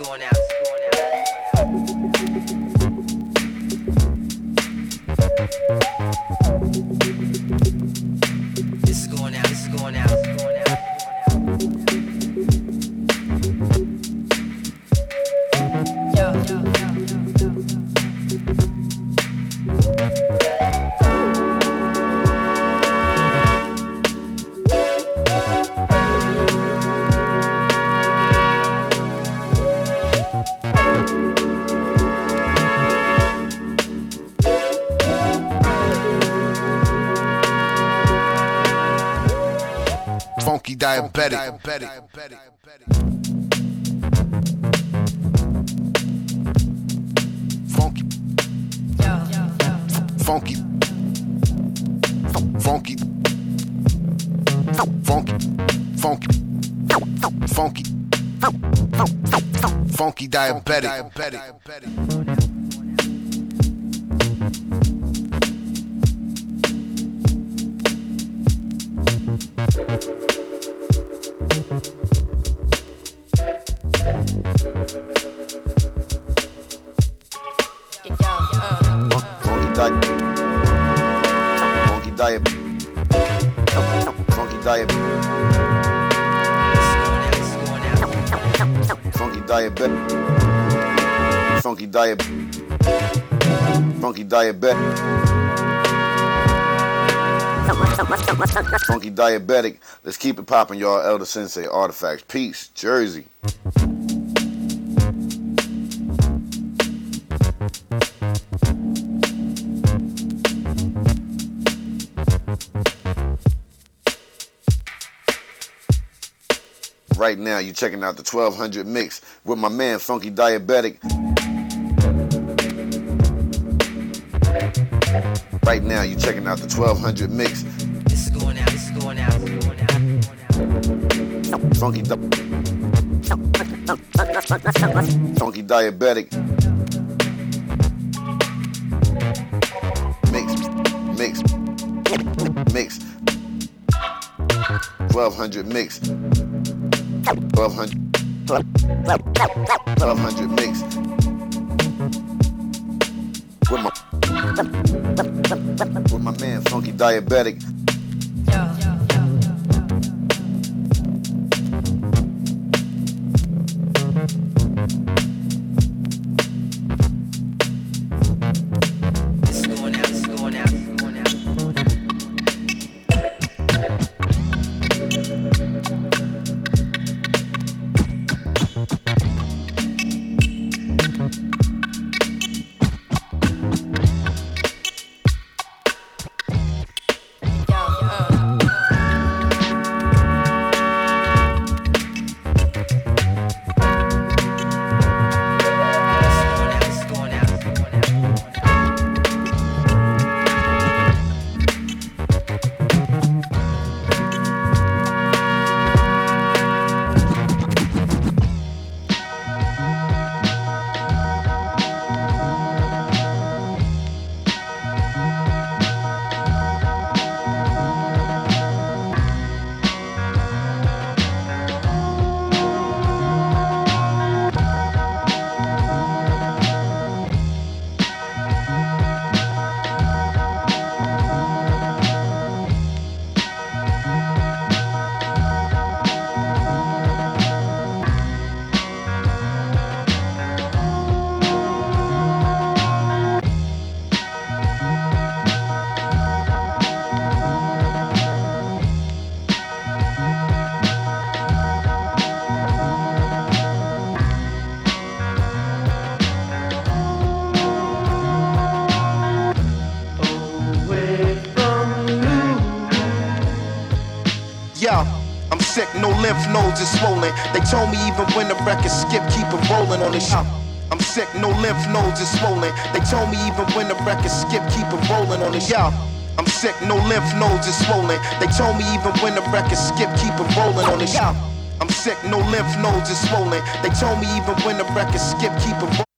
going out. Funky diabetic. Funky. Funky. Funky. Funky. Funky. Funky. Funky diabetic. Funky Funky diet. Funky diabetic. Funky diet. Funky diabetic. Funky diabetic. Let's keep it popping, y'all. El Da Sensei Artifacts. Peace. Jersey. Right now, You're checking out the 1200 mix with my man Funky Diabetic. Right now, you're checking out the 1200 mix. This is going out. This is going out. This is going out. Funky, di- Funky Diabetic. Mix, mix, mix. 1200 mix. 1200. 1200 mix. With my, with my man Funky Diabetic. Nodes is swollen. They told me even when the record skip, keep it rolling on the show. I'm sick, no lymph nodes is swollen. They told me even when the record skip, keep it rolling on the show. I'm sick, no lymph nodes is swollen. They told me even when the record skip, keep it rolling on the show. I'm sick, no lymph nodes is swollen. They told me even when the record skip, keep it rolling.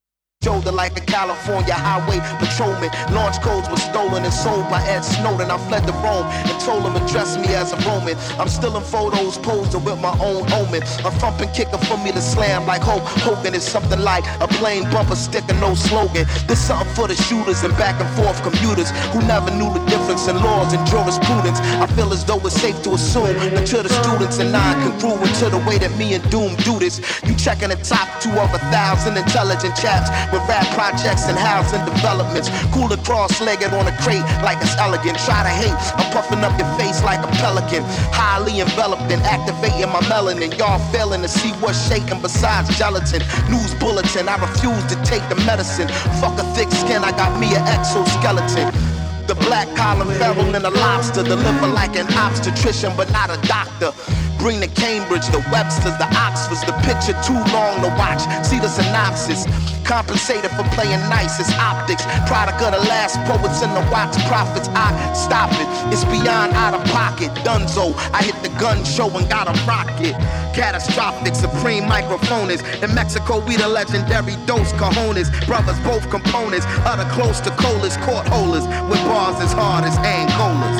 Shoulder like a California highway patrolman. Launch codes were stolen and sold by Ed Snowden. I fled to Rome and told him address me as a Roman. I'm still in photos posing with my own omen. A thumping kicker for me to slam like Hulk Hogan is something like a plain bumper sticker, no slogan. This something for the shooters and back and forth commuters who never knew the difference in laws and jurisprudence. I feel as though it's safe to assume that to the students and non-congruent to the way that me and Doom do this. You checking the top two of a thousand intelligent chaps with rap projects and housing developments. Cooler cross-legged on a crate like it's elegant. Try to hate, I'm puffing up your face like a pelican. Highly enveloped and activating my melanin. Y'all failing to see what's shaking besides gelatin. News bulletin, I refuse to take the medicine. Fuck a thick skin, I got me an exoskeleton. The black collar feral and a lobster. Deliver like an obstetrician, but not a doctor. Bring the Cambridge, the Websters, the Oxfords. The picture too long to watch. See the synopsis. Compensated for playing nice. It's optics. Product of the last poets and the Watts Prophets. I stop it. It's beyond out of pocket. Dunzo. I hit the gun show and got a rocket. Catastrophic, supreme microphonist. In Mexico, we the legendary Dos Cajones. Brothers, both components. Other close to colas, court holders. With bars as hard as Angolas.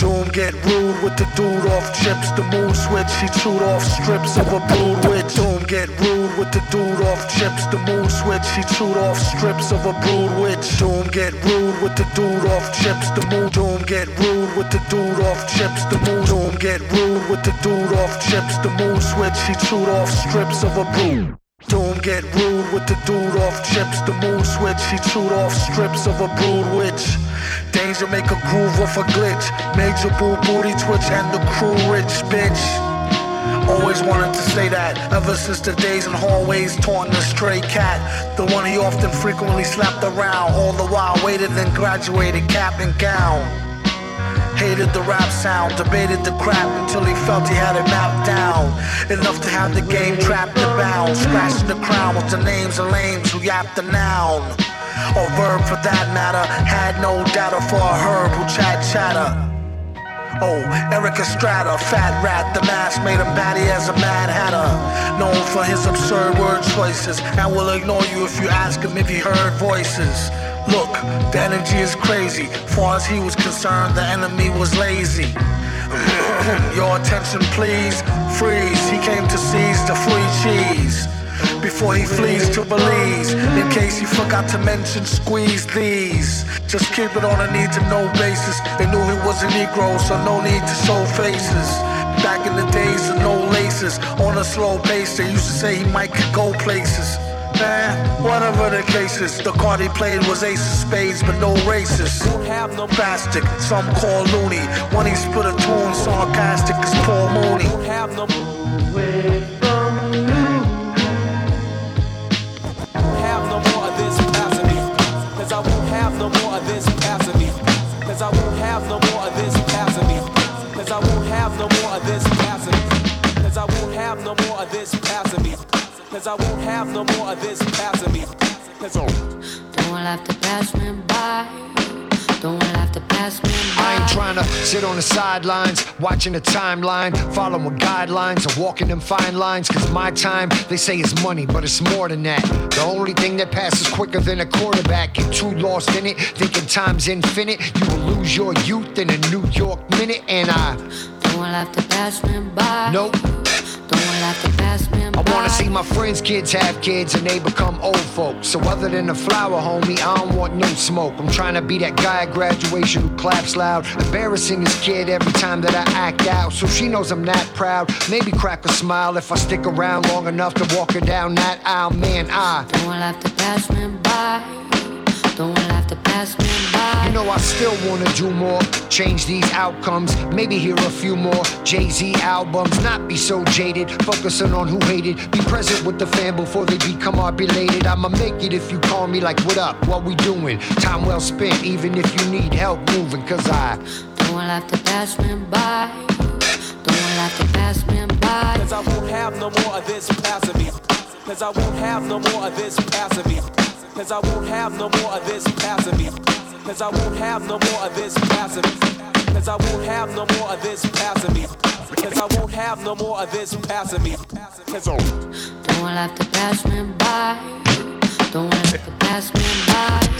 Doom get rude with the dude off chips. The mood switch, he chewed off strips of a brood witch. Doom get rude with the dude off chips. The mood switch, he chewed off strips of a brood witch. Doom get rude with the dude off chips. The mood doom get rude with the dude off chips. The mood doom get rude with the dude off chips. The mood switch, he chewed off strips of a brood. Doom get rude with the dude off chips. The mood switch, he chewed off strips of a brood witch. Danger make a groove off a glitch. Major boo booty twitch and the crew rich bitch. Always wanted to say that ever since the days in hallways taunting the stray cat. The one he often frequently slapped around. All the while waited and graduated cap and gown. Hated the rap sound, debated the crap until he felt he had it mapped down. Enough to have the game trapped and bound. Scratching the crown with the names of lames who yapped the noun. Or verb for that matter. Had no data for a herb who chat chatter. Oh, Erik Estrada, fat rat, the mask made him batty as a mad hatter. Known for his absurd word choices, and will ignore you if you ask him if he heard voices. Look, the energy is crazy. Far as he was concerned, the enemy was lazy. Your attention, please. Freeze. He came to seize the free cheese. Before he flees to Belize, in case he forgot to mention, squeeze these. Just keep it on a need to know basis. They knew he was a Negro, so no need to show faces. Back in the days of no laces, on a slow pace, they used to say he might go places. Man, whatever the cases, the card he played was ace of spades, but no races. Have no plastic, some call loony. When he split a tune, sarcastic as Paul Mooney. Have no have no more of this passing me. Cause I won't have no more of this passing me. Cause I won't have no more of this me. Cause I won't have no more of this passing me. Cause I won't have no more of this passing me. Cause I won't have no more of this passing me. Don't have to pass me by. Don't have to pass me by. I ain't trying to sit on the sidelines, watching the timeline, following guidelines, or walking them fine lines. Cause my time, they say is money, but it's more than that. The only thing that passes quicker than a quarterback. Get too lost in it, thinking time's infinite. You will lose your youth in a New York minute, and I Don't have to pass me by. nope. I wanna see my friends' kids have kids and they become old folks. So other than the flower, homie, I don't want no smoke. I'm trying to be that guy at graduation who claps loud, embarrassing his kid every time that I act out. So she knows I'm that proud. Maybe crack a smile if I stick around long enough to walk her down that aisle. Man, I. Don't have to pass me by. Don't have to pass me by. You know I still wanna do more, change these outcomes, maybe hear a few more Jay-Z albums, not be so jaded, focusing on who hated, be present with the fam before they become our belated. I'ma make it if you call me like what up, what we doing? Time well spent, even if you need help moving, cause I Don't have to pass me by. Don't have to pass me by. Cause I won't have no more of this passing me. Cause I won't have no more of this passing me. Cause I won't have no more of this passing me. Cause I won't have no more of this passing me. Cause I won't have no more of this passing me. Cause I won't have no more of this passing me. Cause by. Don't have to pass me by.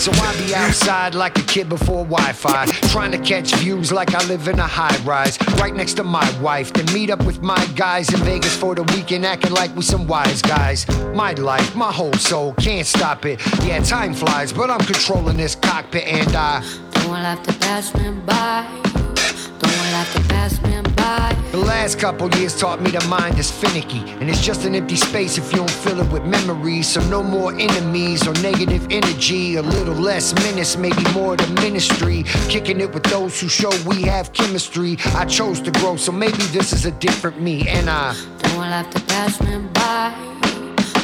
So I be outside like a kid before Wi-Fi, trying to catch views like I live in a high rise, right next to my wife. Then meet up with my guys in Vegas for the weekend, acting like we some wise guys. My life, my whole soul, can't stop it. Yeah, time flies, but I'm controlling this cockpit, and I Don't have to pass me by. Don't have to pass me by. The last couple years taught me the mind is finicky, and it's just an empty space if you don't fill it with memories. So no more enemies or negative energy, a little less menace, maybe more the ministry. Kicking it with those who show we have chemistry. I chose to grow, so maybe this is a different me, and I. Don't have to pass me by.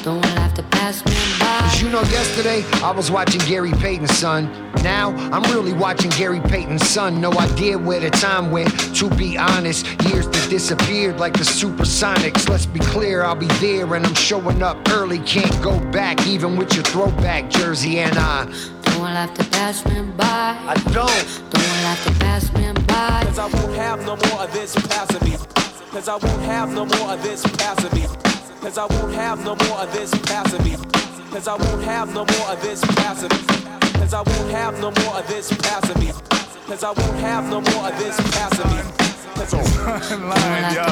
Don't have to pass me by. Cause you know, yesterday I was watching Gary Payton's son. Now I'm really watching Gary Payton's son. No idea where the time went. To be honest, years that disappeared like the supersonics. Let's be clear, I'll be there and I'm showing up early. Can't go back, even with your throwback jersey. And I, Don't have to pass me by. I don't. Don't have to pass me by. Cause I won't have no more of this passing me. Cause I won't have no more of this passing me. Cause I won't have no more of this passing me. Cause I won't have no more of this passing me. Cause I won't have no more of this passing me. Cause I won't have no more of this passing me. Cause line, yo.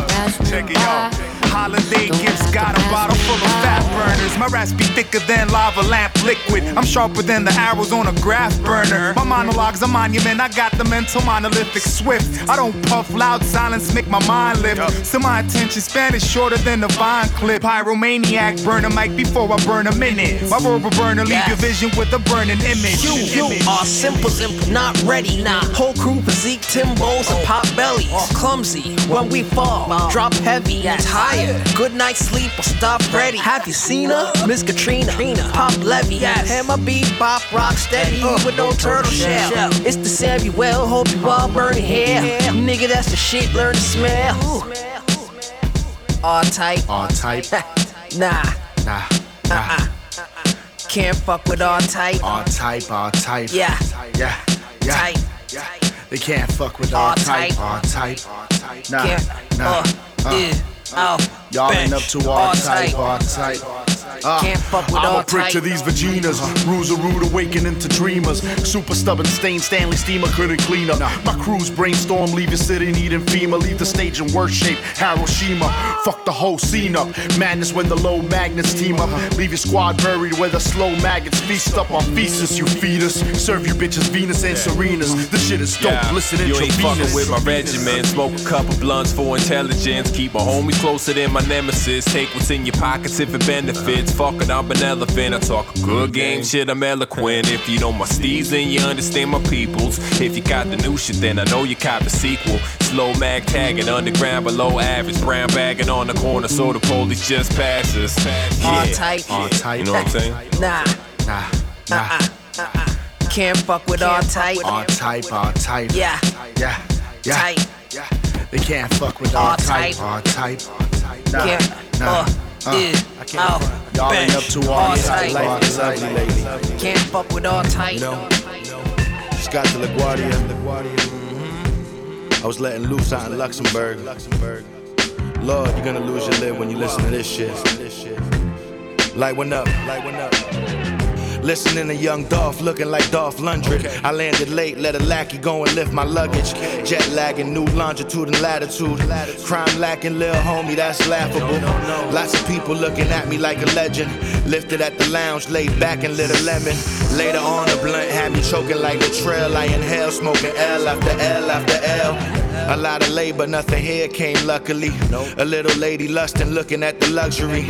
Check it out. Holiday gifts got a bottle full of fat burners. My raps be thicker than lava lamp liquid. I'm sharper than the arrows on a graph burner. My monologue's a monument. I got the mental monolithic swift. I don't puff loud silence, make my mind lift. So my attention span is shorter than the vine clip. Pyromaniac, burn a mic before I burn a minute. My verbal burner leave your vision with a burning image. You, you are simple, simple, not ready. Nah, whole crew physique, Timbos and oh. pop bellies. Oh. Clumsy when we fall, drop heavy, tired. Good night's sleep or stop ready. Have you seen her? Miss Katrina, Pop Levy, Hammer beat, bop, rock steady with no turtle shell. It's the Samuel, hope you all burn hair. Nigga, that's the shit, learn to smell. All tight, All type, nah, nah, nah. can't fuck with all tight. All type, all type. Yeah. yeah, yeah. Tight. They can't fuck with all type, type. all type. Nah, Can't, nah. uh, yeah, oh, Y'all bench, ain't up to our all type, tight. all type. Uh, Can't fuck with I'm a prick to these vaginas. Rules a rude awakening to dreamers. Super stubborn stain, Stanley Steamer couldn't clean up. My crew's brainstorm, leave your city needing FEMA. Leave the stage in worse shape, Hiroshima. Fuck the whole scene up. Madness when the low magnets team up. Leave your squad buried where the slow maggots feast up on feces, you fetus. Serve you bitches Venus and Serenas. This shit is dope. Yeah, Listen you ain't fucking with my regiment. Smoke a couple blunts for intelligence. Keep my homies closer than my nemesis. Take what's in your pockets if it benefits. Fuck it, I'm an elephant. I talk a good game, shit, I'm eloquent. If you know my steez, then you understand my peoples. If you got the new shit, then I know you cop the sequel. Slow mag tagging, underground below average. Brown bagging on the corner, so the police just pass us. All tight. All type. You know what I'm saying? Nah, Nah, uh-uh. nah. Uh-uh. can't fuck with all tight. All type, all type. Yeah, yeah, yeah. tight. They can't fuck with all, All type. type. All type. Nah, Can't, nah. uh, yeah, oh, Y'all ain't up bench, to all, all tight. All type. Can't fuck with all tight. Scott de LaGuardia. I was letting loose out in Luxembourg. Lord, you're gonna lose your lid when you listen to this shit. Light one up, light one up. Listening to young Dolph looking like Dolph Lundgren. I landed late, let a lackey go and lift my luggage. Jet lagging, new longitude and latitude. Crime lacking, lil homie, that's laughable. Lots of people looking at me like a legend. Lifted at the lounge, laid back and lit a lemon. Later on, a blunt had me choking like the trail. I inhale, smoking L after L after L. A lot of labor, nothing here came luckily. A little lady lusting, looking at the luxury.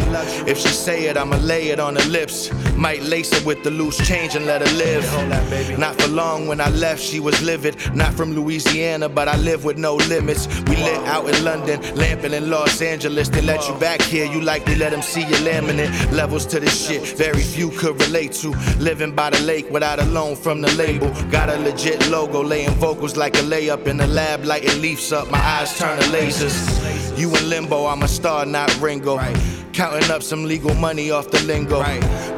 If she say it, I'ma lay it on her lips. Might lace it with the loose change and let her live. Not for long when I left, she was livid. Not from Louisiana, but I live with no limits. We lit out in London, lamping in Los Angeles. They let you back here, you likely let them see your laminate. Levels to this shit, very few could relate to. Living by the lake without a loan from the label. Got a legit logo, laying vocals like a layup in the lab, lighting leaves up. My eyes turn to lasers. You in limbo, I'm a star, not Ringo. Counting up some legal money off the lingo.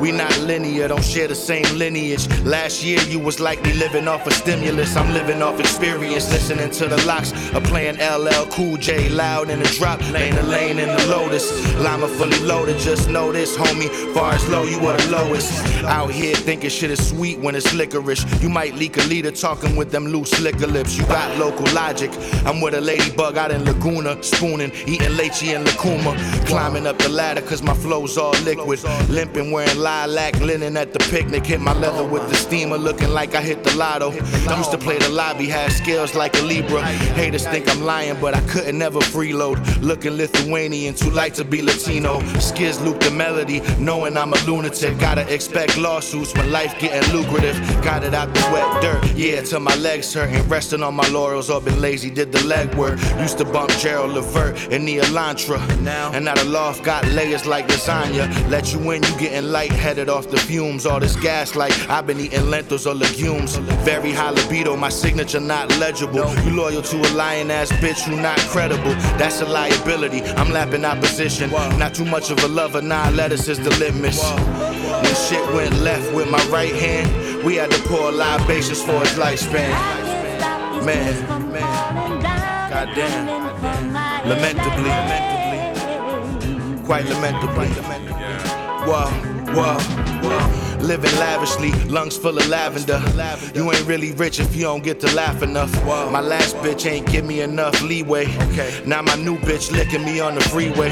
We not linear, don't share the same lineage. Last year you was likely living off a stimulus. I'm living off experience, listening to the locks. of playing LL Cool J loud in the drop. Lane to lane in the Lotus. Lima fully loaded, just know this, homie. Far as low, you are the lowest. Out here thinking shit is sweet when it's licorice. You might leak a leader talking with them loose liquor lips. You got local logic. I'm with a ladybug out in Laguna, spooning, eating leche in Lacuma. Climbing up the ladder cause my flow's all liquid. Limping, wearing lilac linen at the picnic. Hit my leather with the steamer, looking like I hit the lotto. I used to play the lobby, had skills like a Libra. Haters think I'm lying, but I couldn't never freeload. Looking Lithuanian, too light to be Latino. Skiz loop the melody, knowing I'm a lunatic. Gotta expect lawsuits when life getting lucrative. Got it out the wet dirt, yeah, till my legs hurting. Resting on my laurels all been lazy, did the legwork. Used to bump Gerald Levert in the Elantra. Now, And now the loft got layers like lasagna. Let you in, you getting lightheaded off the fumes. All this gas like I've been eating lentils or legumes. Very high libido, my signature not legible. You loyal to a lying ass bitch who not credible. That's a liability. I'm lapping opposition. Not too much of a lover, nah, lettuce is the litmus. When shit went left with my right hand, we had to pour libations for his lifespan. Man, man, goddamn. Lamentably, lamentably, quite lamentably. Whoa, whoa, whoa. Living lavishly, lungs full of lavender. You ain't really rich if you don't get to laugh enough. My last bitch ain't give me enough leeway. Now my new bitch licking me on the freeway.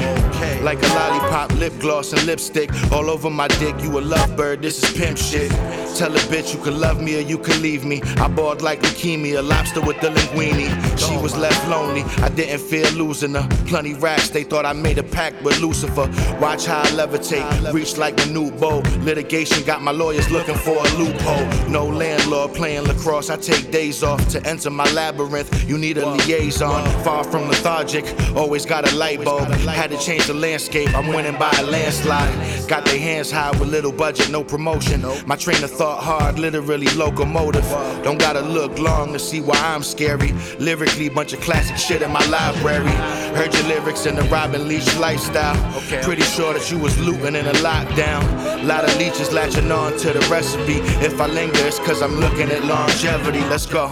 Like a lollipop, lip gloss, and lipstick. All over my dick, you a lovebird, this is pimp shit. Tell a bitch you can love me or you can leave me. I bought like leukemia, lobster with the linguine. She oh was left lonely, I didn't fear losing her. Plenty racks, they thought I made a pact with Lucifer. Watch how I levitate, reach like a new bow. Litigation got my lawyers looking for a loophole. No landlord playing lacrosse, I take days off to enter my labyrinth. You need a liaison, far from lethargic, always got a light bulb. Had to change the landscape, I'm winning by a landslide. Got their hands high with little budget, no promotion. My train of thought hard, literally locomotive. Don't gotta look long to see why I'm scary. Lyrically, bunch of classic shit in my library. Heard your lyrics in the Robin Leach lifestyle. Pretty sure that you was looting in a lockdown. Lot of leeches latching on to the recipe. If I linger, it's cause I'm looking at longevity. Let's go.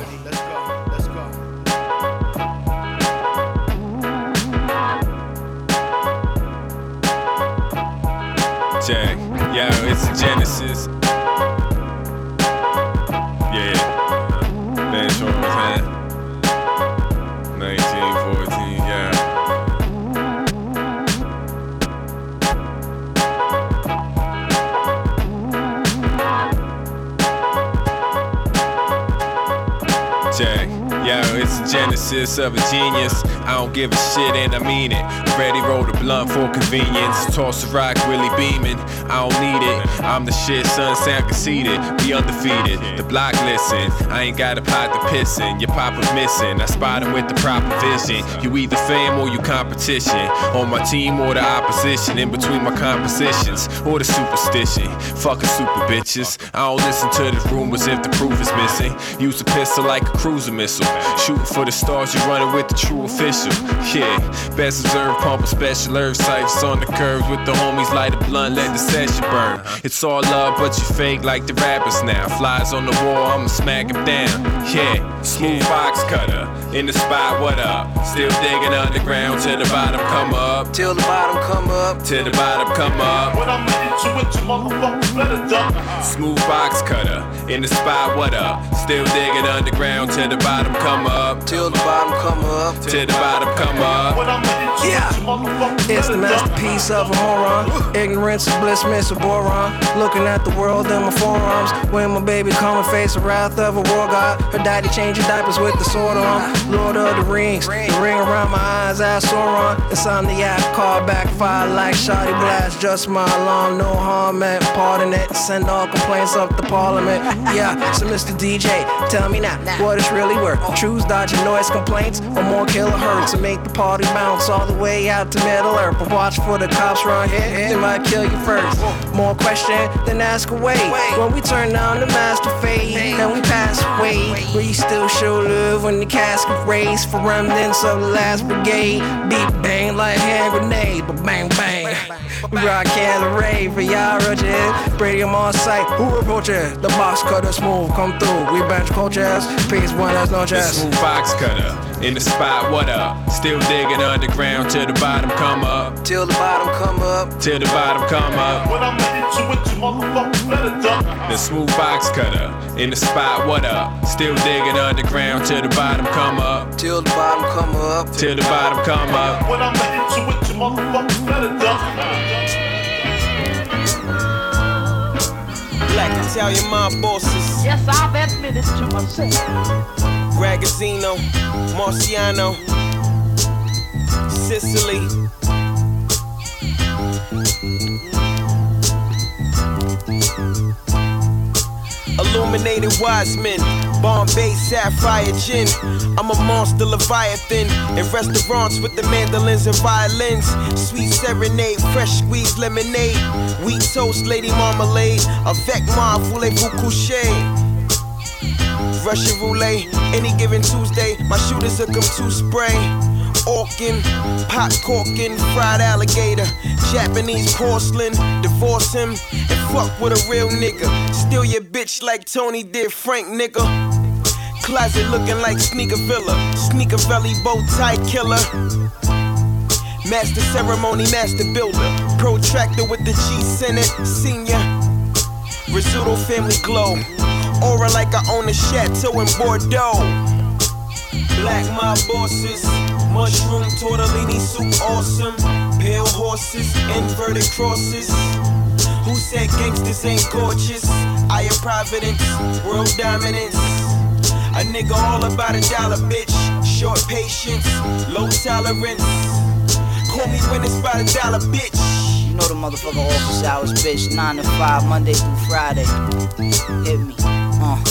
Check. Yo, it's Genesis. Yeah. Ben Charles Yo, it's the genesis of a genius. I don't give a shit and I mean it. Already rolled a blunt for convenience. Toss a rock, really beaming. I don't need it. I'm the shit, son, sound conceited. We undefeated. The block listen. I ain't got a pot to piss in. Your papa's missing. I spot him with the proper vision. You either fame or you competition. On my team or the opposition. In between my compositions or the superstition. Fucking super bitches. I don't listen to the rumors if the proof is missing. Use a pistol like a cruiser missile. Shooting for the stars, you running with the true official. Yeah, best observed, pumping special herb sights on the curves with the homies. Light a blunt, let the session burn. It's all love, but you fake like the rappers now. Flies on the wall, I'ma smack him down. Yeah, smooth box cutter in the spot. What up? Still digging underground till the bottom come up. Till the bottom come up. Till the bottom come up. When I'm into it, you motherfuckers better duck. Smooth box cutter in the spot. What up? Still digging underground till the bottom come up. Till the bottom come up. Till the bottom come up. When I'm into Yeah. it, you motherfuckers It's the masterpiece of a moron. Ignorance is bliss, miss a boron. Looking at the world in my forearms. When my baby come and face the wrath of a war god. Her daddy changing diapers with the sword on. Lord of the rings. The ring around my eyes, as Sauron. Insomniac, call backfire like shoddy blast. Just my alarm, no harm meant. Pardon it. Send all complaints up to parliament. Yeah, so Mr. DJ, tell me now what it's really worth. Choose dodging noise complaints or more killer hurt to make the party bounce all the way out to Middle Earth. But watch for the cops run here, they might kill you first. More question than ask away. When we turn on the master fade and we pass away, we still show love when the casket raised for remnants of the last brigade. Beat bang like hand grenade, but bang bang. We rock Caliray for y'all roaches. Brady I'm on site. Who approaches? The box cutter smooth, come through. We bench coaches. Peace, buenas The noches. smooth box cutter in the spot, what up? Still digging underground till the bottom come up. Till the bottom come up. Till the bottom come up. When I'm into it, you motherfuckers better duck. The smooth box cutter in the spot, what up? Still digging underground till the bottom come up. Till the bottom come up. Till the bottom come up. When I'm into it, you motherfuckers better duck. Black Italian mob bosses. Yes, I've admitted to myself. Ragazzino, Marciano, Sicily. Illuminated wise men, Bombay sapphire gin. I'm a monster leviathan in restaurants with the mandolins and violins. Sweet serenade, fresh squeezed lemonade, wheat toast, lady marmalade, avec moi, voulez-vous coucher? Russian roulette, any given Tuesday, my shooters will come to spray. Orkin, pot corking, fried alligator, Japanese porcelain, divorce him and fuck with a real nigga. Steal your bitch like Tony did Frank nigga. Closet looking like sneaker villa, sneaker valley bow tie killer. Master ceremony, master builder, protractor with the G Senate, senior. Risotto family glow. Aura like I own a chateau in Bordeaux. Black mob bosses, mushroom tortellini soup awesome. Pale horses, inverted crosses. Who said gangsters ain't gorgeous? I am providence, world dominance. A nigga all about a dollar, bitch. Short patience, low tolerance. Call me when it's about a dollar, bitch. You know the motherfucker office hours, bitch. 9 to 5, Monday through Friday. Hit me. Uh.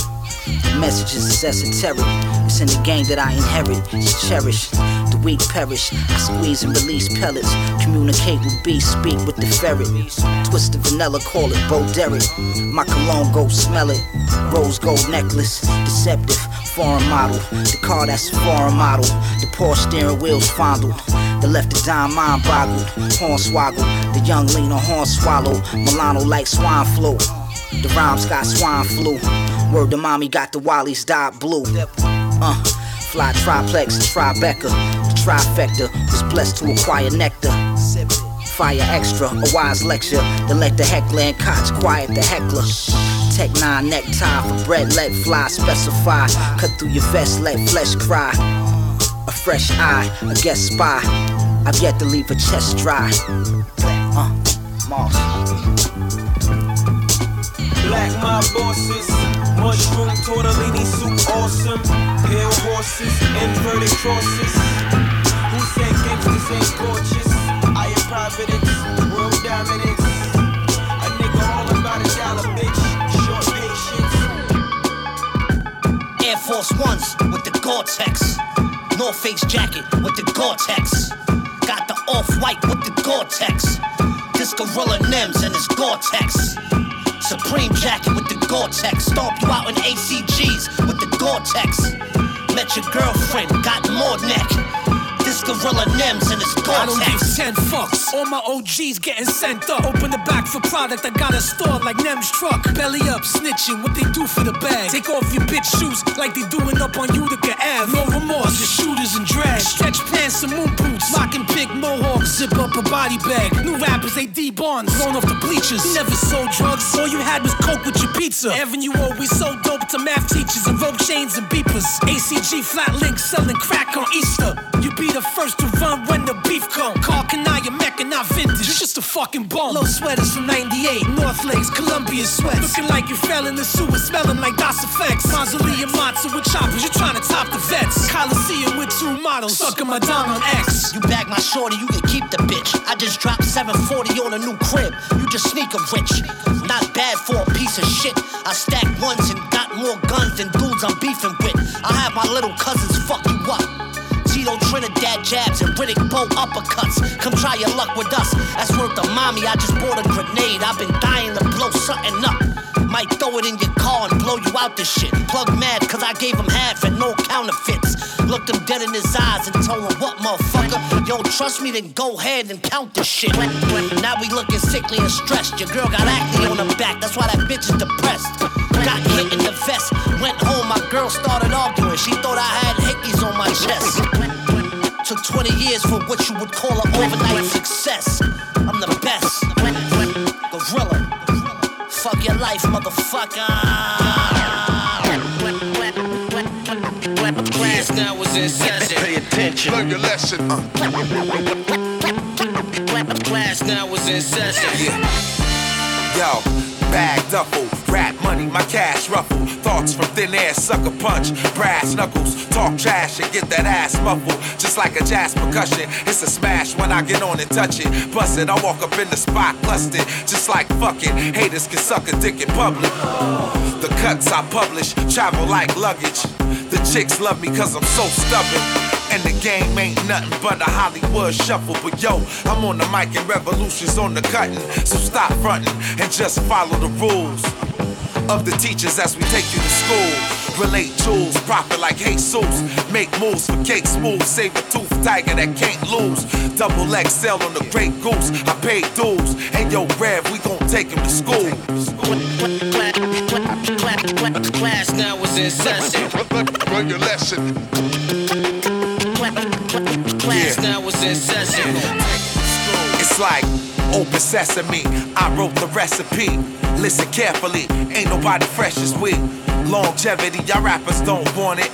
The message is esoteric. It's in the game that I inherit. It's cherished. Weak perish. I squeeze and release pellets. Communicate with beast, speak with the ferret. Twist the vanilla, call it Bo Derek. My cologne, go smell it. Rose gold necklace. Deceptive. Foreign model. The car that's a foreign model. The Porsche steering wheels fondled. The left the dime mind boggled. Horn swaggle. The young leaner horn swallow. Milano like swine flu. The rhymes got swine flu. Word to mommy got the Wally's dot blue. Uh, fly triplex, Tribeca. Trifecta was blessed to acquire nectar. Fire extra, a wise lecture. Then let the heckler and quiet the heckler. Tech nine necktie for bread, let fly, specify. Cut through your vest, let flesh cry. A fresh eye, a guest spy. I've yet to leave a chest dry. Uh, Moss. Black mob bosses, mushroom tortellini soup awesome. Pale horses, inverted crosses. Ain't gorgeous? I am providence, world dominance. A nigga all about a dollar, bitch. Short patience. Air Force Ones with the Gore-Tex. North Face jacket with the Gore-Tex. Got the off-white with the Gore-Tex. This Gorilla Nems and his Gore-Tex. Supreme jacket with the Gore-Tex. Stomp you out in ACGs with the Gore-Tex. Met your girlfriend, got more neck. Gorilla Nems and his I don't give 10 fucks. All my OGs getting sent up. Open the back for product. I got a store like Nem's truck. Belly up, snitching. What they do for the bag? Take off your bitch shoes like they doing up on Utica Ave. No remorse, just shooters and drag. Stretch pants and moon boots. Locking big mohawks. Zip up a body bag. New rappers, they D bonds. Thrown off the bleachers. You never sold drugs. All you had was coke with your pizza. Avenue always sold dope to math teachers and rope chains and beepers. ACG flat links selling crack on Easter. You be the first to run when the beef come. Call Kanaya Mecca, not vintage. You just a fucking bum. Low sweaters from 98. North Lakes, Columbia sweats. Looking like you fell in the sewer, smelling like DOS effects. Mausoleum matzo with choppers. You trying to top the vets. Coliseum with two models. Sucking my dong on X. You bag my shorty, you can keep the bitch. I just dropped 740 on a new crib. You just sneaker rich. Not bad for a piece of shit. I stack ones and got more guns than dudes I'm beefing with. I have my little cousins fuck you up. Tito Trinidad jabs and Riddick Bowe uppercuts. Come try your luck with us. That's worth the mommy. I just bought a grenade. I've been dying to blow something up. Might throw it in your car and blow you out this shit. Plug mad, cause I gave him half and no counterfeits. Looked him dead in his eyes and told him, What, motherfucker? Don't trust me? Then go ahead and count this shit. Now we looking sickly and stressed. Your girl got acne on her back, that's why that bitch is depressed. Got hit in vest. Went home, my girl started arguing. She thought I had hickeys on my chest. Took 20 years for what you would call an overnight success. I'm the best. Gorilla. Fuck your life, motherfucker. Class now was in session. Pay attention. Learn your lesson. Uh. Class now was in session. Yo, bag duffel, rap money, my cash ruffle. Thoughts from thin air, sucker punch, brass knuckles. Talk trash and get that ass muffled. Just like a jazz percussion, it's a smash when I get on and touch it. Bust it, I walk up in the spot, clustered. Just like fucking haters can suck a dick in public. The cuts I publish travel like luggage. The chicks love me cause I'm so stubborn. And the game ain't nothing but a Hollywood shuffle. But yo, I'm on the mic and revolutions on the cutting. So stop fronting and just follow the rules of the teachers as we take you to school. Relate tools, profit like Jesus. Make moves for cake smooth. Save a tooth tiger that can't lose. Double XL on the great goose. I paid dues. And yo, Rev, we gon' take him to school. Class now was in session. Learn your lesson. It's like open sesame. I wrote the recipe. Listen carefully, ain't nobody fresh as we. Longevity, y'all rappers don't want it.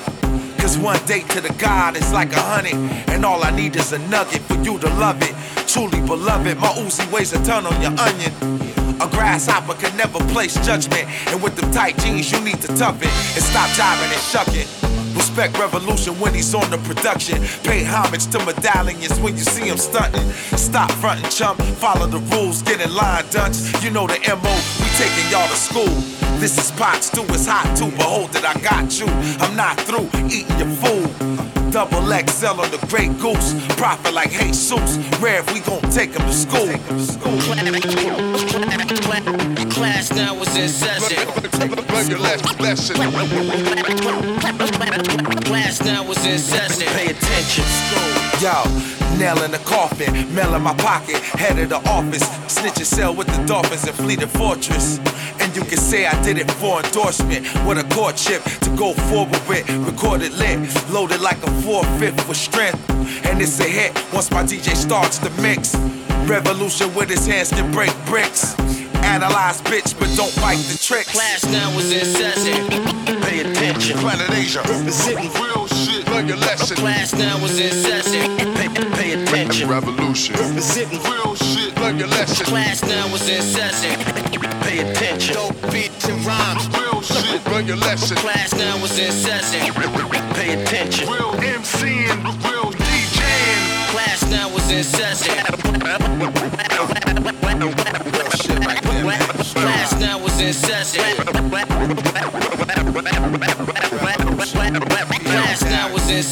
Cause one date to the God is like a hundred. And all I need is a nugget for you to love it. Truly beloved, my Uzi weighs a ton on your onion. A grasshopper can never place judgment. And with them tight jeans, you need to tough it. And stop jiving and shucking. Respect Revolution when he's on the production. Pay homage to medallions when you see him stunting. Stop fronting, chump. Follow the rules, get in line, dunce. You know the MO, we taking y'all to school. This is pot stew, it's hot too. Behold it, I got you. I'm not through eating your food. Double XL on the Great Goose. Profit like Jesus. Rare if we gon' take him to school. Class now was in session. Learn your lesson. Class now was in session. Pay attention. Yo, nail in the coffin, mail in my pocket, head of the office, snitch cell with the dolphins and fleeted fortress. And you can say I did it for endorsement, with a courtship to go forward with, recorded lit, loaded like a 4-5 with strength. And it's a hit once my DJ starts to mix. Revolution with his hands can break bricks. Analyze bitch, but don't bite the tricks. Class now was incessant. Pay attention. Planet Asia. Representing real shit. Learn your lesson. Class now was in session. Pay, pay attention. Revolution. Representing real shit. Learn your lesson. Class now was in session. Pay attention. Dope beats and rhymes. Real shit. Learn your lesson. Class now was in session. Pay attention. Real MCing. Real DJing. Class now was in session. Class now was in session. Class now was in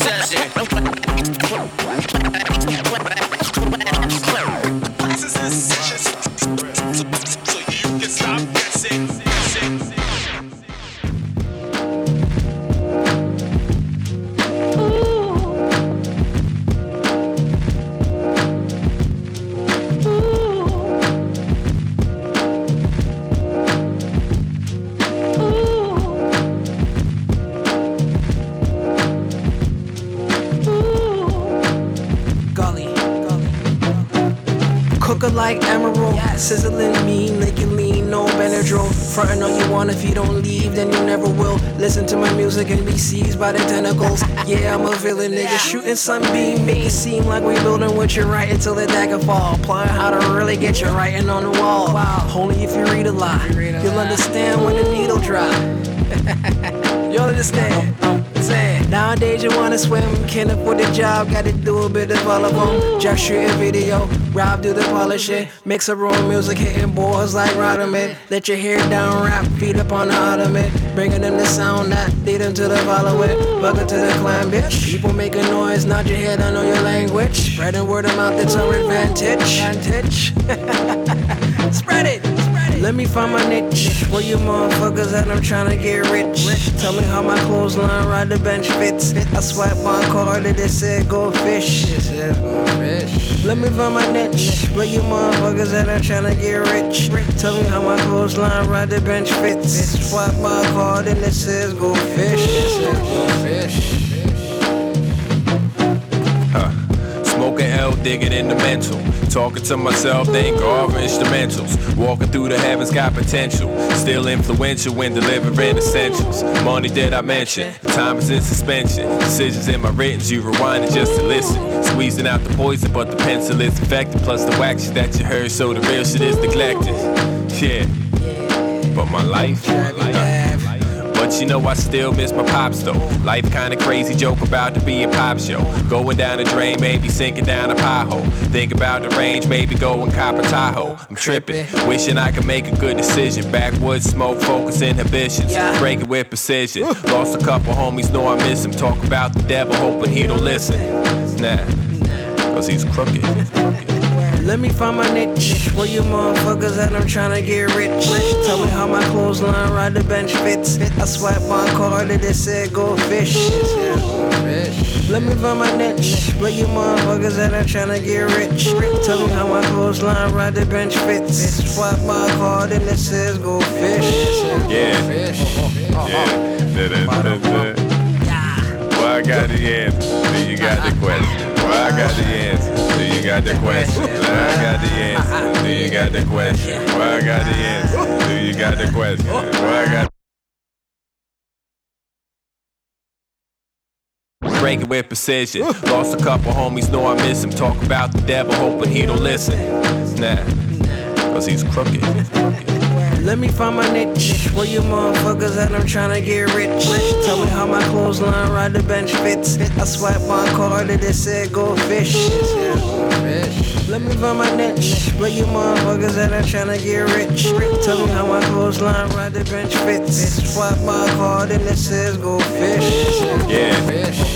shooting sunbeam, make it seem like we're building what you're writing till the dagger fall. Applying how to really get your writing on the wall. Wow, only if you read a lot, you'll understand when the needle drop. you'll understand? I'm. Nowadays you wanna swim, can't afford a job, gotta do a bit of all of them. Just shoot a video, rob do the polish mix a room music, hitting boards like Rodderman. Let your hair down, rap, feet up on the ottoman, bringing them the sound that lead them to the follow it. Welcome to the clan, bitch. People making noise, nod your head, I know your language. Spreading word of mouth, it's our advantage. Advantage. Spread it. Let me find my niche. Where you motherfuckers at? I'm trying to get rich. Tell me how my clothesline ride the bench fits. I swipe my card and it said go fish. Let me find my niche. Where you motherfuckers at? I'm trying to get rich. Tell me how my clothesline ride the bench fits. I Swipe my card and it says go fish. Go fish. Digging in the mental. Talking to myself, think of instrumentals. Walking through the heavens, got potential. Still influential when delivering essentials. Money that I mention, time is in suspension. Decisions in my writtens, you rewinding just to listen. Squeezing out the poison, but the pencil is infected. Plus the wax that you heard, so the real shit is neglected. Yeah, but my life, my life. But you know I still miss my pops though. Life kinda crazy, joke about to be a pop show. Going down the drain, maybe sinking down a pothole. Think about the range, maybe go and cop a Tahoe. I'm tripping, wishing I could make a good decision. Backwoods smoke, focus inhibitions. Break it with precision. Lost a couple homies, know I miss him. Talk about the devil, hoping he don't listen. Nah, cause he's crooked. Let me find my niche. Where you motherfuckers at? I'm trying to get rich. Tell me how my clothesline ride the bench fits. I swipe my card and it said go fish. Let me find my niche. Where you motherfuckers at? I'm trying to get rich. Tell me how my clothesline ride the bench fits. Swipe my card and it says go fish. Yeah. Yeah. Well, I got the answer. Do you got the question? Well, I got the answer. Do you got the question? I got the answer. Do you got the question? Well, I got the answer. Do you got the question? Well, I got Break with precision. Lost a couple homies, know I miss him. Talk about the devil, hoping he don't listen. Nah, cause he's crooked. Let me find my niche. Where you motherfuckers at? I'm trying to get rich. Tell me how my clothesline ride the bench fits. I swipe my card and it said go fish. Let me find my niche. Where you motherfuckers at? I'm trying to get rich. Tell me how my clothesline ride the bench fits. Swipe my card and it says go fish. Yeah. Hey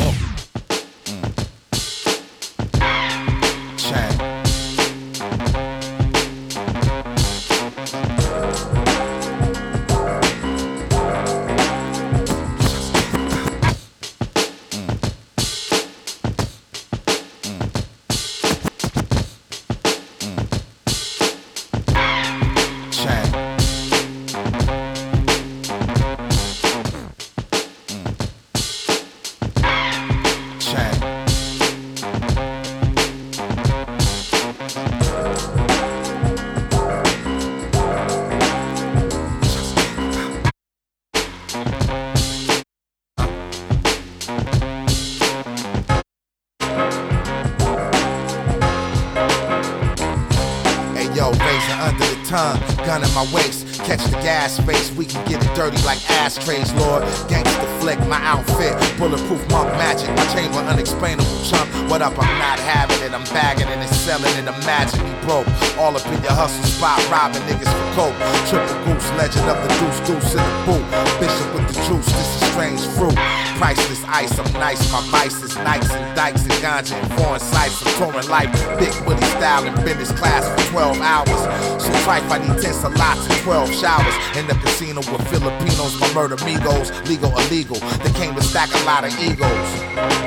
chunk. What up? I'm not having it, I'm bagging it and selling it. Imagine me broke, all up in your hustle spot, robbing niggas for coke. Triple goose, legend of the deuce, deuce in the boot. Bishop with the juice, this is strange fruit. Priceless ice, I'm nice, my vice is nice and dikes and ganja and foreign sights. I'm touring life, big Willie style and business class for 12 hours. So trife, I need 10 salats and 12 showers. In the casino with Filipinos, my murder amigos, legal, illegal. They came to stack a lot of egos.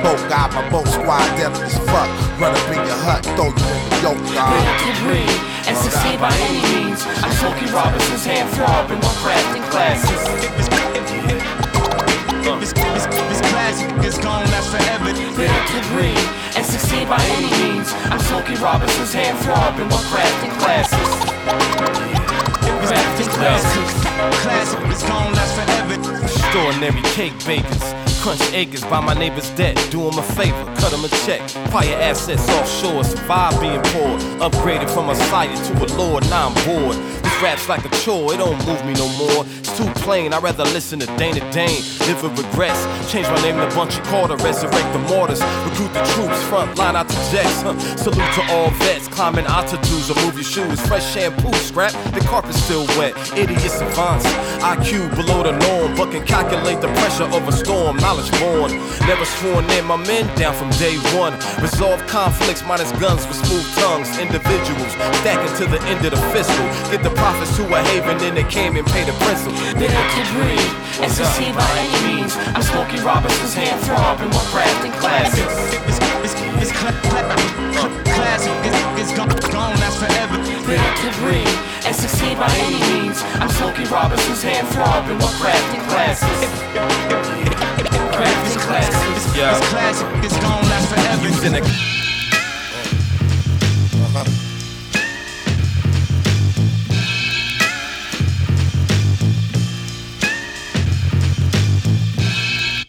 Boat got my boat squad deadly as fuck. Run up in your hut, throw you in the yoke, dog. to breathe and succeed by any means. I'm Smokey Robinson's hand throbbing while crafting classes. If it's classic, it's gonna last forever. Live to breathe and succeed by any means. I'm Smokey Robinson's hand throbbing while crafting classes. Crafting classes. Classic, it's gonna last forever. Extraordinary cake bakers. Crunch acres by my neighbor's debt. Do him a favor, cut him a check. Fire assets offshore, survive being poor. Upgraded from a sire to a lord, now I'm bored. Raps like a chore, it don't move me no more. It's too plain, I'd rather listen to Dana Dane. Live with regrets. Change my name to Bunchy Carter, resurrect the mortars. Recruit the troops, front line out the jets. Huh. Salute to all vets, climbing altitudes or move your shoes. Fresh shampoo, scrap, the carpet's still wet. Idiot savants, IQ below the norm, but can calculate the pressure of a storm. Knowledge born, never sworn in my men down from day one. Resolve conflicts minus guns with smooth tongues. Individuals stacking to the end of the fiscal. Get the profits to a haven, then they came and pay the principal. Built to breathe and succeed by any means. I'm Smokey Robinson's hand throbbing while crafting classics. It's, it's, it's cla- cla- classic, it's, it's gone, gone, that's forever. Built to breathe and succeed by any means. I'm Smokey Robinson's hand throbbing while crafting classics. Crafting classics. Yeah. It's classic, it's gone, that's forever.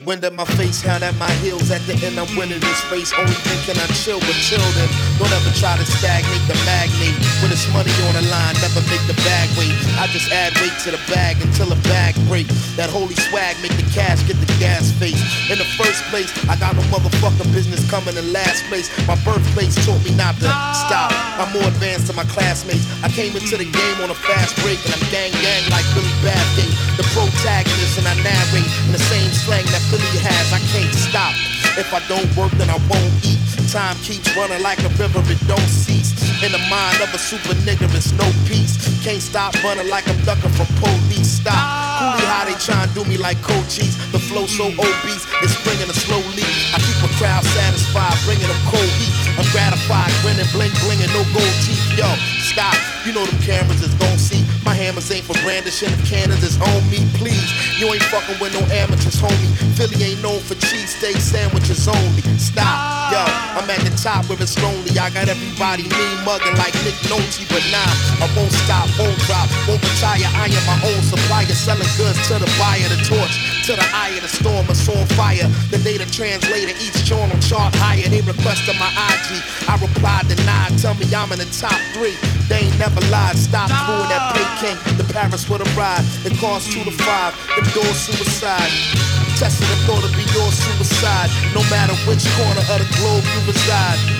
Wind at my face, hand at my heels. At the end, I'm winning this race. Only thinking I chill with children. Don't ever try to stagnate the magnate. When it's money on the line, never make the bag wait. I just add weight to the bag until a bag break. That holy swag make the cash get the gas face. In the first place, I got no motherfucking business coming in last place. My birthplace taught me not to stop. I'm more advanced than my classmates. I came into the game on a fast break and I'm gang gang like Billy Bathgate. The protagonist and I narrate in the same slang that Philly has. I can't stop. If I don't work, then I won't eat. Time keeps running like a river, it don't cease. In the mind of a super nigga, it's no peace. Can't stop running like I'm ducking from police. Stop. Coolie how they try and do me like coaches. The flow so mm. obese, it's bringing a slow leak. I keep a crowd satisfied, bringing them cold heat. I'm gratified, grinning, bling, blinging, no gold teeth. Yo, stop. You know them cameras is gon' see. My hammers ain't for brandishing. The cannons is on me, please. You ain't fucking with no amateurs, homie. Philly ain't known for cheesesteak sandwiches only. Stop, yo. I'm at the top where it's lonely. I got everybody me mugging like Nick Nolte, but nah, I won't stop, won't drop, won't retire. I am my own supplier, selling goods to the buyer, the torch to the eye of the storm. It's on fire. The data translator, each on chart higher. They requested my I replied, denied. Tell me I'm in the top three. They ain't never lied. Stop doing that pay king. The Paris with a ride. It costs two to five. Them doors suicide. Testing the thought to be your suicide. No matter which corner of the globe you reside.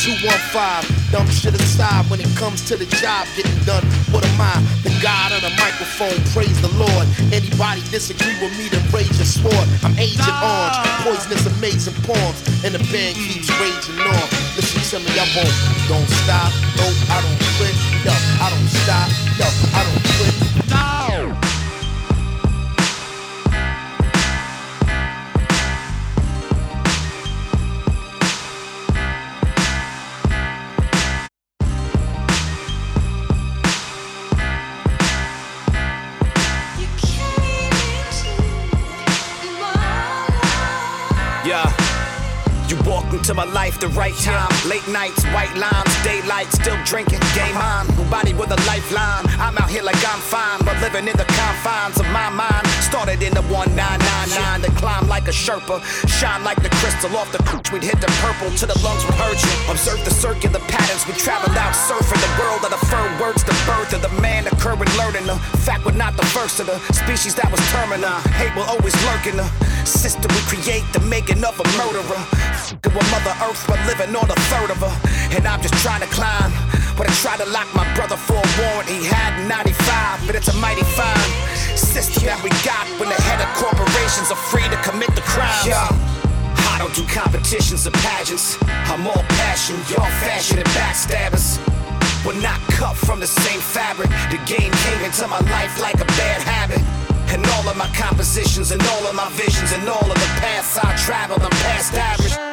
215, dumb shit aside when it comes to the job getting done. What am I? The God of the microphone, praise the Lord. Anybody disagree with me, then raise your sword. I'm Agent Orange, poisonous, amazing poems, and the band keeps raging on. Listen to me, I won't, don't stop, no, I don't quit, no, I don't stop, no, I don't quit, into my life the right time. Late nights, white lines, daylight, still drinking. Game on, nobody with a lifeline. I'm out here like I'm fine, but living in the confines of my mind. Started in the 1999, to climb like a Sherpa. Shine like the crystal off the cooch, we'd hit the purple to the lungs hurt you. Observe the circular patterns, we traveled out surfing the world of the fur words, the birth of the man occurring, learning the fact we're not the first of the species that was terminal. Hate will always lurk in the system we create, the making of a murderer. The earth, but living on a third of her. And I'm just trying to climb. But I tried to lock my brother for a warrant. He had 95, but it's a mighty fine system that we got when the head of corporations are free to commit the crimes. Yeah. I don't do competitions or pageants. I'm all passion, y'all fashion and backstabbers. We're not cut from the same fabric. The game came into my life like a bad habit. And all of my compositions and all of my visions and all of the paths I traveled, I'm past average.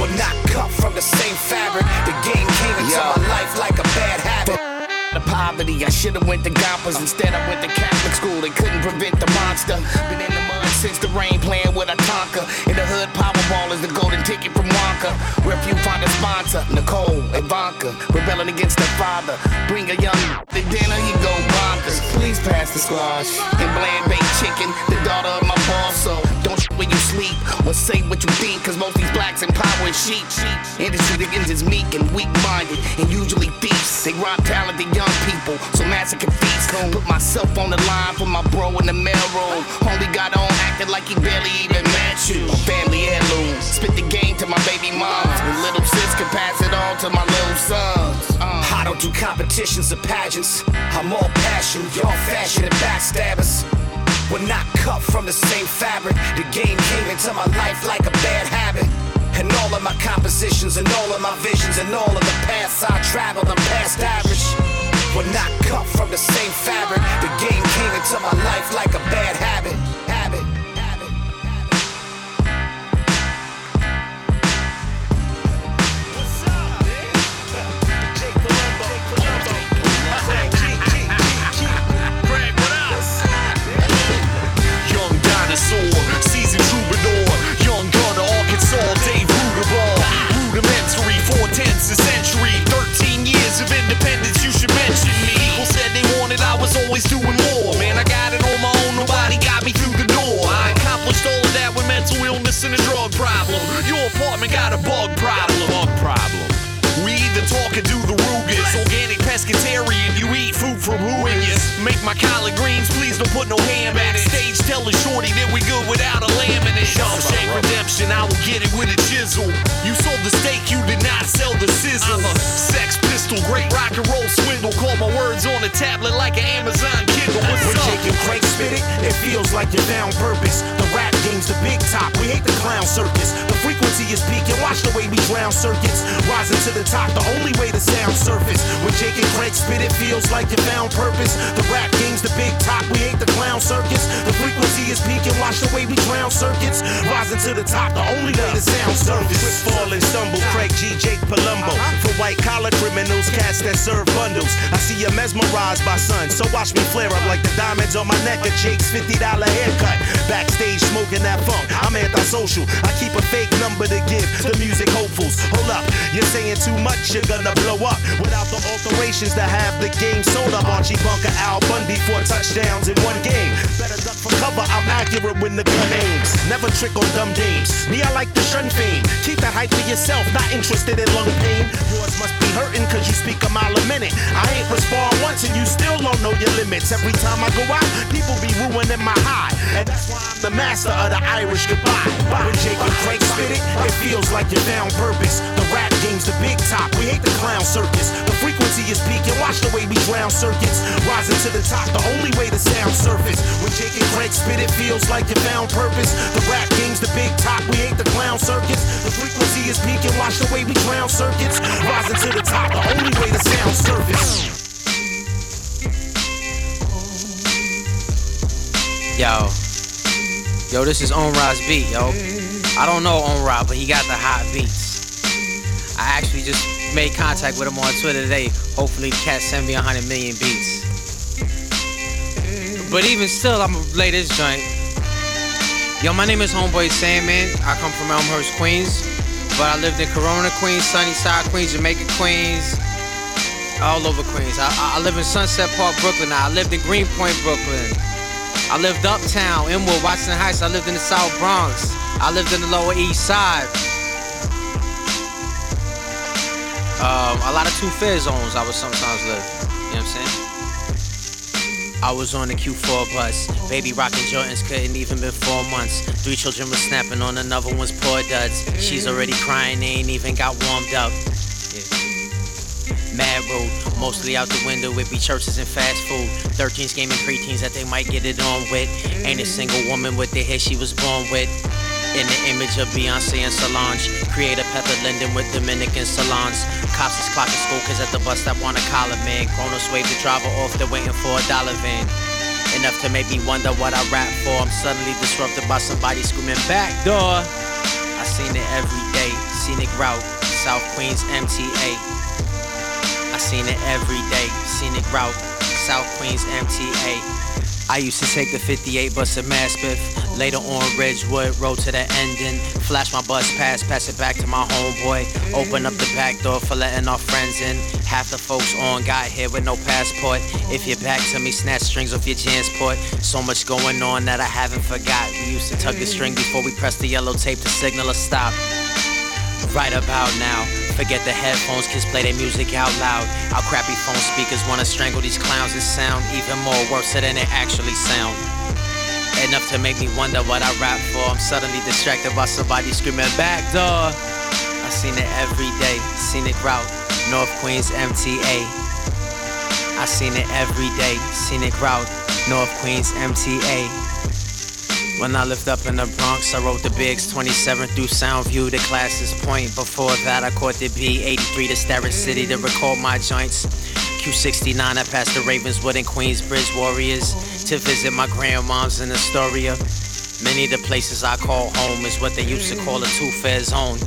We're not cut from the same fabric. The game came into Yo. my life like a bad habit. The poverty, I should've went to Gompers instead I went to Catholic school. They couldn't prevent the monster. Been in the mud since the rain, playing with a Tonka. In the hood, Powerball is the golden ticket from Wonka. Where if you find a sponsor, Nicole, and Ivanka, rebelling against their father. Bring a young to dinner, he go bonkers. Please pass the squash and bland baked chicken, the daughter of my boss. So don't when you sleep or say what you think, cause most these blacks in power and sheep. Industry niggas is meek and weak minded and usually thieves. They rob talented young people, so massacre feast. Put myself on the line for my bro in the mailroom. Only got on acting like he barely even met you. Family heirloom. Spit the game to my baby moms. And little sis can pass it on to my little sons. Uh, I don't do competitions or pageants. I'm all passion, y'all fashion and backstabbers. We're not cut from the same fabric. The game came into my life like a bad habit. And all of my compositions and all of my visions and all of the paths I traveled, I'm past average. We're not cut from the same fabric. The game came into my life like a bad habit. Apartment got a bug problem. Bug problem. We either talk or do the Rugas. Organic pescatarian, you eat food from who and you make my collard greens, please don't put no ham in it. Stage telling Shorty that we good without a lamb in. Shawshank Redemption, I will get it with a chisel. You sold the steak, you did not sell the sizzle. Uh-huh. Sex pistol, great rock and roll swindle. Call my words on a tablet like an Amazon Kindle. What's When up? Jake and Craig spit it, it feels like you found purpose. The rap game's the big top, we hate the clown circus. The frequency is peaking, watch the way we drown circuits. Rising to the top, the only way to sound surface. When Jake and Craig spit it, feels like you found purpose. The rap game's the big top, we hate the clown circus. The frequency is peaking, watch the way we drown circuits. Rising to the top, the only way to sound surface. Fall and stumble, Craig G. Jake Palumbo. For white collar criminals, cats that serve bundles. I see you mesmerized by sun, so watch me flare up like the diamonds on my neck of Jake's $50 haircut. Backstage smoking that funk, I'm antisocial. I keep a fake number to give the music hopefuls. Hold up, you're saying too much, you're gonna blow up. Without the alterations to have the game sold up. Archie Bunker, Al Bundy, four touchdowns in one game. Better cover, I'm accurate when the gun aims. Never trick on dumb dames. Me, I like the shun fame. Keep that hype for yourself, not interested in lung pain. Yours must be hurting cause you speak a mile a minute. I ain't respond once and you still don't know your limits. Every time I go out, people be ruining my high. And that's why I'm the master of the Irish goodbye. When and Craig spit it, it feels like you found purpose. The rap game's the big top, we hate the clown circus. The frequency is peaking, watch the way we drown circuits. Rising to the top, the only way to sound surface. When Jake and Craig spit it, feels like you found purpose. The rap game's the big top, we hate the clown circus. The frequency is peaking, watch the way we drown circuits. Rising to the top, the only way to sound surface. Yo. Yo, this is Onra's beat, yo. I don't know Onra, but he got the hot beats. I actually just made contact with him on Twitter today. Hopefully, the cat send me 100 million beats. But even still, I'm gonna lay this joint. Yo, my name is Homeboy Sandman. I come from Elmhurst, Queens. But I lived in Corona, Queens, Sunnyside, Queens, Jamaica, Queens. All over Queens. I, I- I live in Sunset Park, Brooklyn. I lived in Greenpoint, Brooklyn. I lived uptown, Inwood, Washington Heights. I lived in the South Bronx. I lived in the Lower East Side. Um, a lot of two fare zones I would sometimes live. You know what I'm saying? I was on the Q4 bus. Baby rocking Jordans couldn't even been four months. Three children were snapping on another one's poor duds. She's already crying, ain't even got warmed up. Mad road, mostly out the window. It be churches and fast food. 13s gaming preteens that they might get it on with. Ain't a single woman with the hair she was born with. In the image of Beyonce and Solange, creator Pepper Linden with Dominican salons. Cops is clocking school kids at the bus stop on a collar man. Kronos wave the driver off, they're waiting for a dollar van. Enough to make me wonder what I rap for. I'm suddenly disrupted by somebody screaming back door. I seen it every day, scenic route, South Queens MTA. I seen it every day, scenic route, South Queens MTA. I used to take the 58 bus to Maspeth. Later on Ridgewood, road to the ending. Flash my bus pass, pass it back to my homeboy. Open up the back door for letting our friends in. Half the folks on got here with no passport. If you're back to me, snatch strings off your Jansport. So much going on that I haven't forgot. We used to tug the string before we pressed the yellow tape to signal a stop. Right about now, forget the headphones, kids play their music out loud. Our crappy phone speakers wanna strangle these clowns. and sound even more worse than it actually sound. Enough to make me wonder what I rap for. I'm suddenly distracted by somebody screaming back door. I seen it every day, scenic route, North Queens MTA. I seen it every day, scenic route, North Queens MTA. When I lived up in the Bronx, I rode the BX 27 through Soundview to Clason Point. Before that, I caught the B83 to Starrett City to record my joints. Q69, I passed the Ravenswood and Queensbridge Warriors to visit my grandmoms in Astoria. Many of the places I call home is what they used to call a two-fare zone.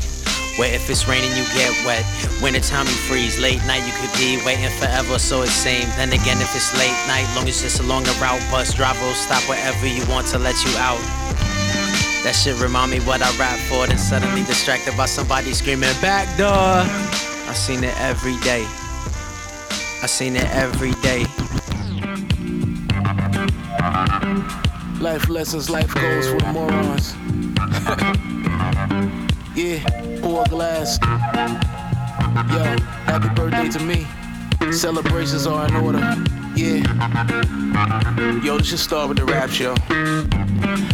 Where if it's raining, you get wet. Wintertime, you freeze. Late night, you could be waiting forever, so it's same. Then again, if it's late night, long as it's along the route, bus driver will stop wherever you want to let you out. That shit remind me what I rap for, then suddenly distracted by somebody screaming back door. I seen it every day. I seen it every day. Life lessons, life goals for morons. yeah, pour a glass. Yo, happy birthday to me. Celebrations are in order. Yeah. Yo, let's just start with the rap show.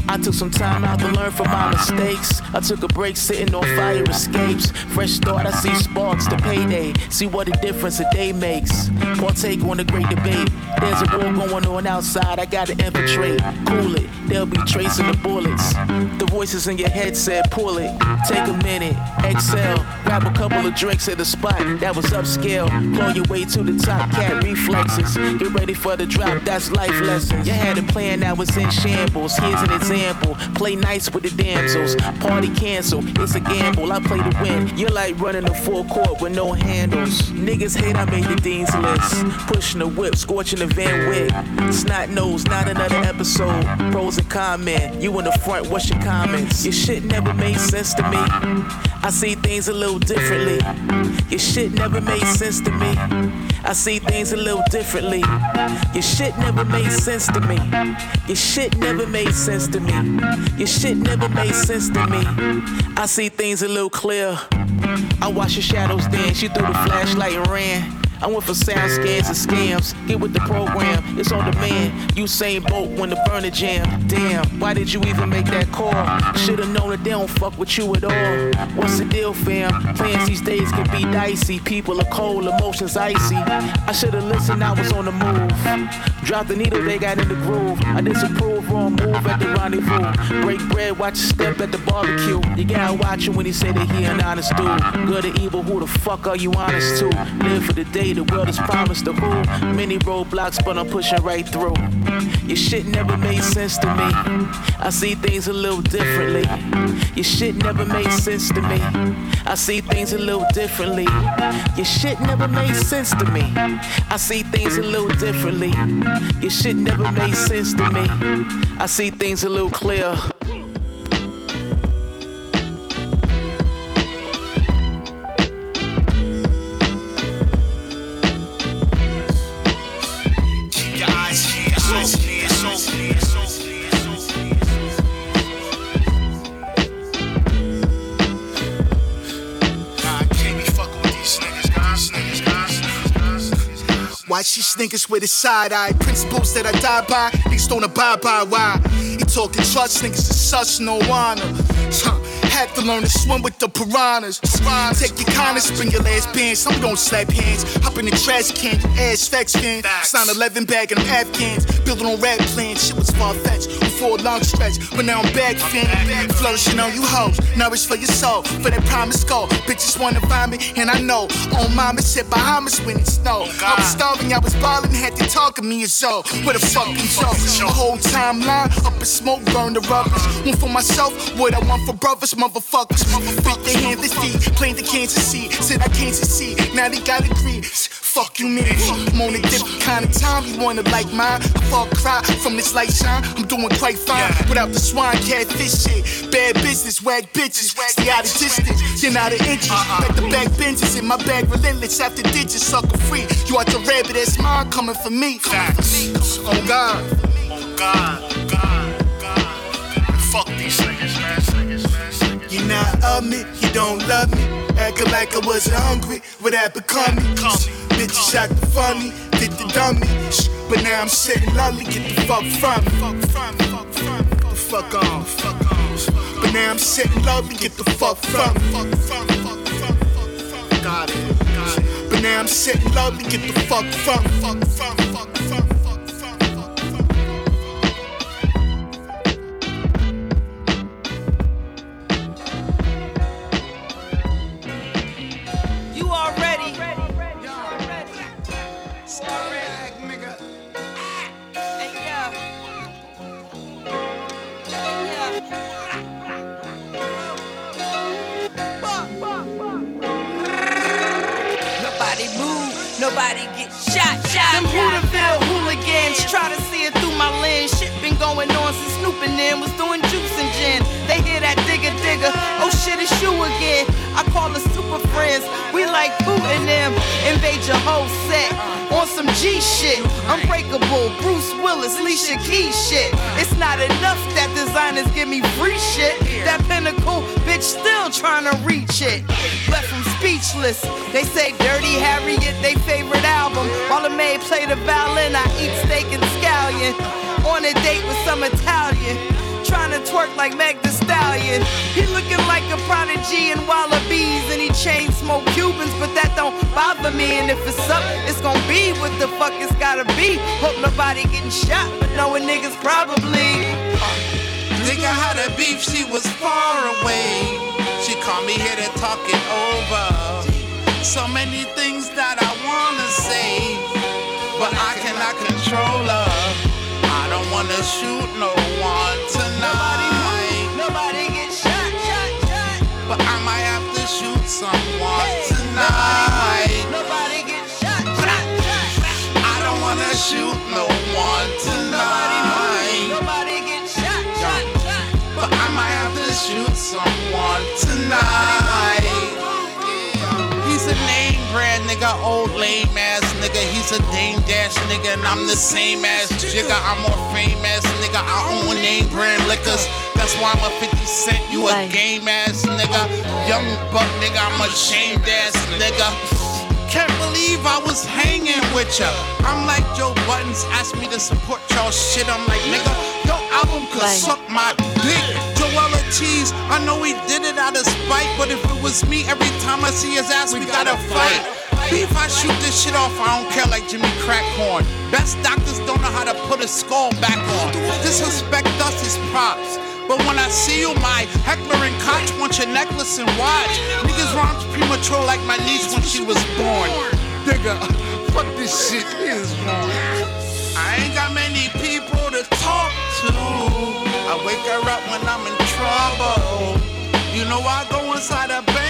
I took some time out to learn from my mistakes. I took a break sitting on fire escapes. Fresh start, I see sparks to payday. See what a difference a day makes. Partake on the great debate. There's a war going on outside, I gotta infiltrate. Cool it, they'll be tracing the bullets. The voices in your head said, pull it. Take a minute, exhale. Grab a couple of drinks at the spot that was upscale. Claw your way to the top, cat reflexes. Get ready for the drop, that's life lessons. You had a plan that was in shambles. Here's an example. Play nice with the damsels. Party cancel, it's a gamble. I play to win. You're like running a full court with no handles. Niggas hate I made the dean's list. Pushing the whip, scorching the van wig. Snot nose, not another episode. Pros and comment. You in the front, what's your comments? Your shit never made sense to me. I see things a little differently. Your shit never made sense to me. I see things a little differently. Your shit never made sense to me. Your shit never made sense to me. Your shit never made sense to me. I see things a little clear. I watch your shadows dance. You threw the flashlight and ran. I went for sound scans and scams. Get with the program, it's on demand. Usain Bolt when the burner jam. Damn, why did you even make that call? Should've known that they don't fuck with you at all. What's the deal, fam? Plans these days can be dicey. People are cold, emotions icy. I should've listened, I was on the move. Drop the needle, they got in the groove. I disapprove, wrong move at the rendezvous. Break bread, watch step at the barbecue. You gotta watch him when he say that he an honest dude. Good or evil, who the fuck are you honest to? Live for the day the world is promised to who? Many roadblocks, but I'm pushing right through. Your shit never made sense to me. I see things a little differently. Your shit never made sense to me. I see things a little differently. Your shit never made sense to me. I see things a little differently. Your shit never made sense to me. I see things a little clear. Snickers with his side eye? Principles that I die by, niggas don't abide by. Why? He talking trust, niggas is such no honor. Huh. Had to learn to swim with the piranhas. Take your kindness, bring your last bands. Some don't slap hands. Hop in the trash can, ass facts fan. It's 9-11 bag and I'm Afghans. Building on rap plans, shit was far fetched. Before a long stretch, but now I'm back fan. Flourishing on you hoes, nourish for your soul. For that promise go. Bitches wanna find me, and I know. On mama said Bahamas when it snow. Oh, I was starving, I was ballin', had to talk to me as so. With a fucking joke. The whole timeline, up in smoke, burn the rubbish. One for myself, what I want for brothers, motherfuckers. Beat the hand, the feet, playing the Kansas City. Said I can't succeed, now they got agree. Fuck you, man. I'm on a different kind of time. You wanna like mine? Far cry from this light shine. I'm doing quite fine without the swine catfish shit. Bad business, wag bitches. Stay out of distance. You're not an inch. Uh-uh. Back the back benches in my bag, relentless after digits. Sucker free. You out the rabbit, that's mine coming for me. Facts. Oh God. Oh God. Oh, God. God. Man. You not of me, you don't love me. Acting like I wasn't hungry, what that become me? Bitches shot the funny, did the dummy. But now I'm sitting lovely, get the fuck from me. The fuck fuck on. But now I'm sitting lovely, get the fuck from me. Got it. But now I'm sitting lovely, get the fuck from me. Try to see it through my lens. Shit been going on since Snoop and was doing juice and gin. They hear that digger digger, oh shit, it's you again. I call us super friends, we like Putin them. Invade your whole set on some G shit. Unbreakable, Bruce Willis, Alicia Keys shit. It's not enough that designers give me free shit. That pinnacle, bitch, still trying to reach it. Left from speechless. They say Dirty Harriet, they favorite album. While the maid play the violin, I eat steak and scallion. On a date with some Italian. Trying to twerk like Meg the Stallion. He looking like a prodigy in wallabies, and he chain smoke Cubans, but that don't bother me. And if it's up, it's gonna be what the fuck it's gotta be. Hope nobody getting shot, but knowing niggas probably. Nigga had a beef, she was far away. She called me here to talk it over. So many things that I wanna say, but I cannot control her. I don't wanna shoot no one tonight. Nobody get shot, shot, shot. But I might have to shoot someone tonight. Nobody get shot, shot, shot. I don't wanna shoot no someone tonight. He's a name brand nigga, old lame ass nigga. He's a Dame Dash nigga, and I'm the same ass jigga. I'm more famous nigga. I own name brand liquors. That's why I'm a 50 cent. You a game ass nigga. Young buck nigga, I'm a shamed ass nigga. Can't believe I was hanging with ya. I'm like Joe Buttons asked me to support y'all shit. I'm like, nigga, your album could suck my dick. Joel Ortiz, I know he did it out of spite, but if it was me, every time I see his ass, we gotta fight. Beef, I shoot this shit off, I don't care like Jimmy Crack Corn. Best doctors don't know how to put a skull back on. Disrespect us is props. But when I see you, my Heckler and Koch want your necklace and watch. Niggas rhymes premature like my niece when she was born. Nigga, fuck this shit is wrong. I ain't got many people to talk to. I wake her up when I'm in You know I go inside a bank.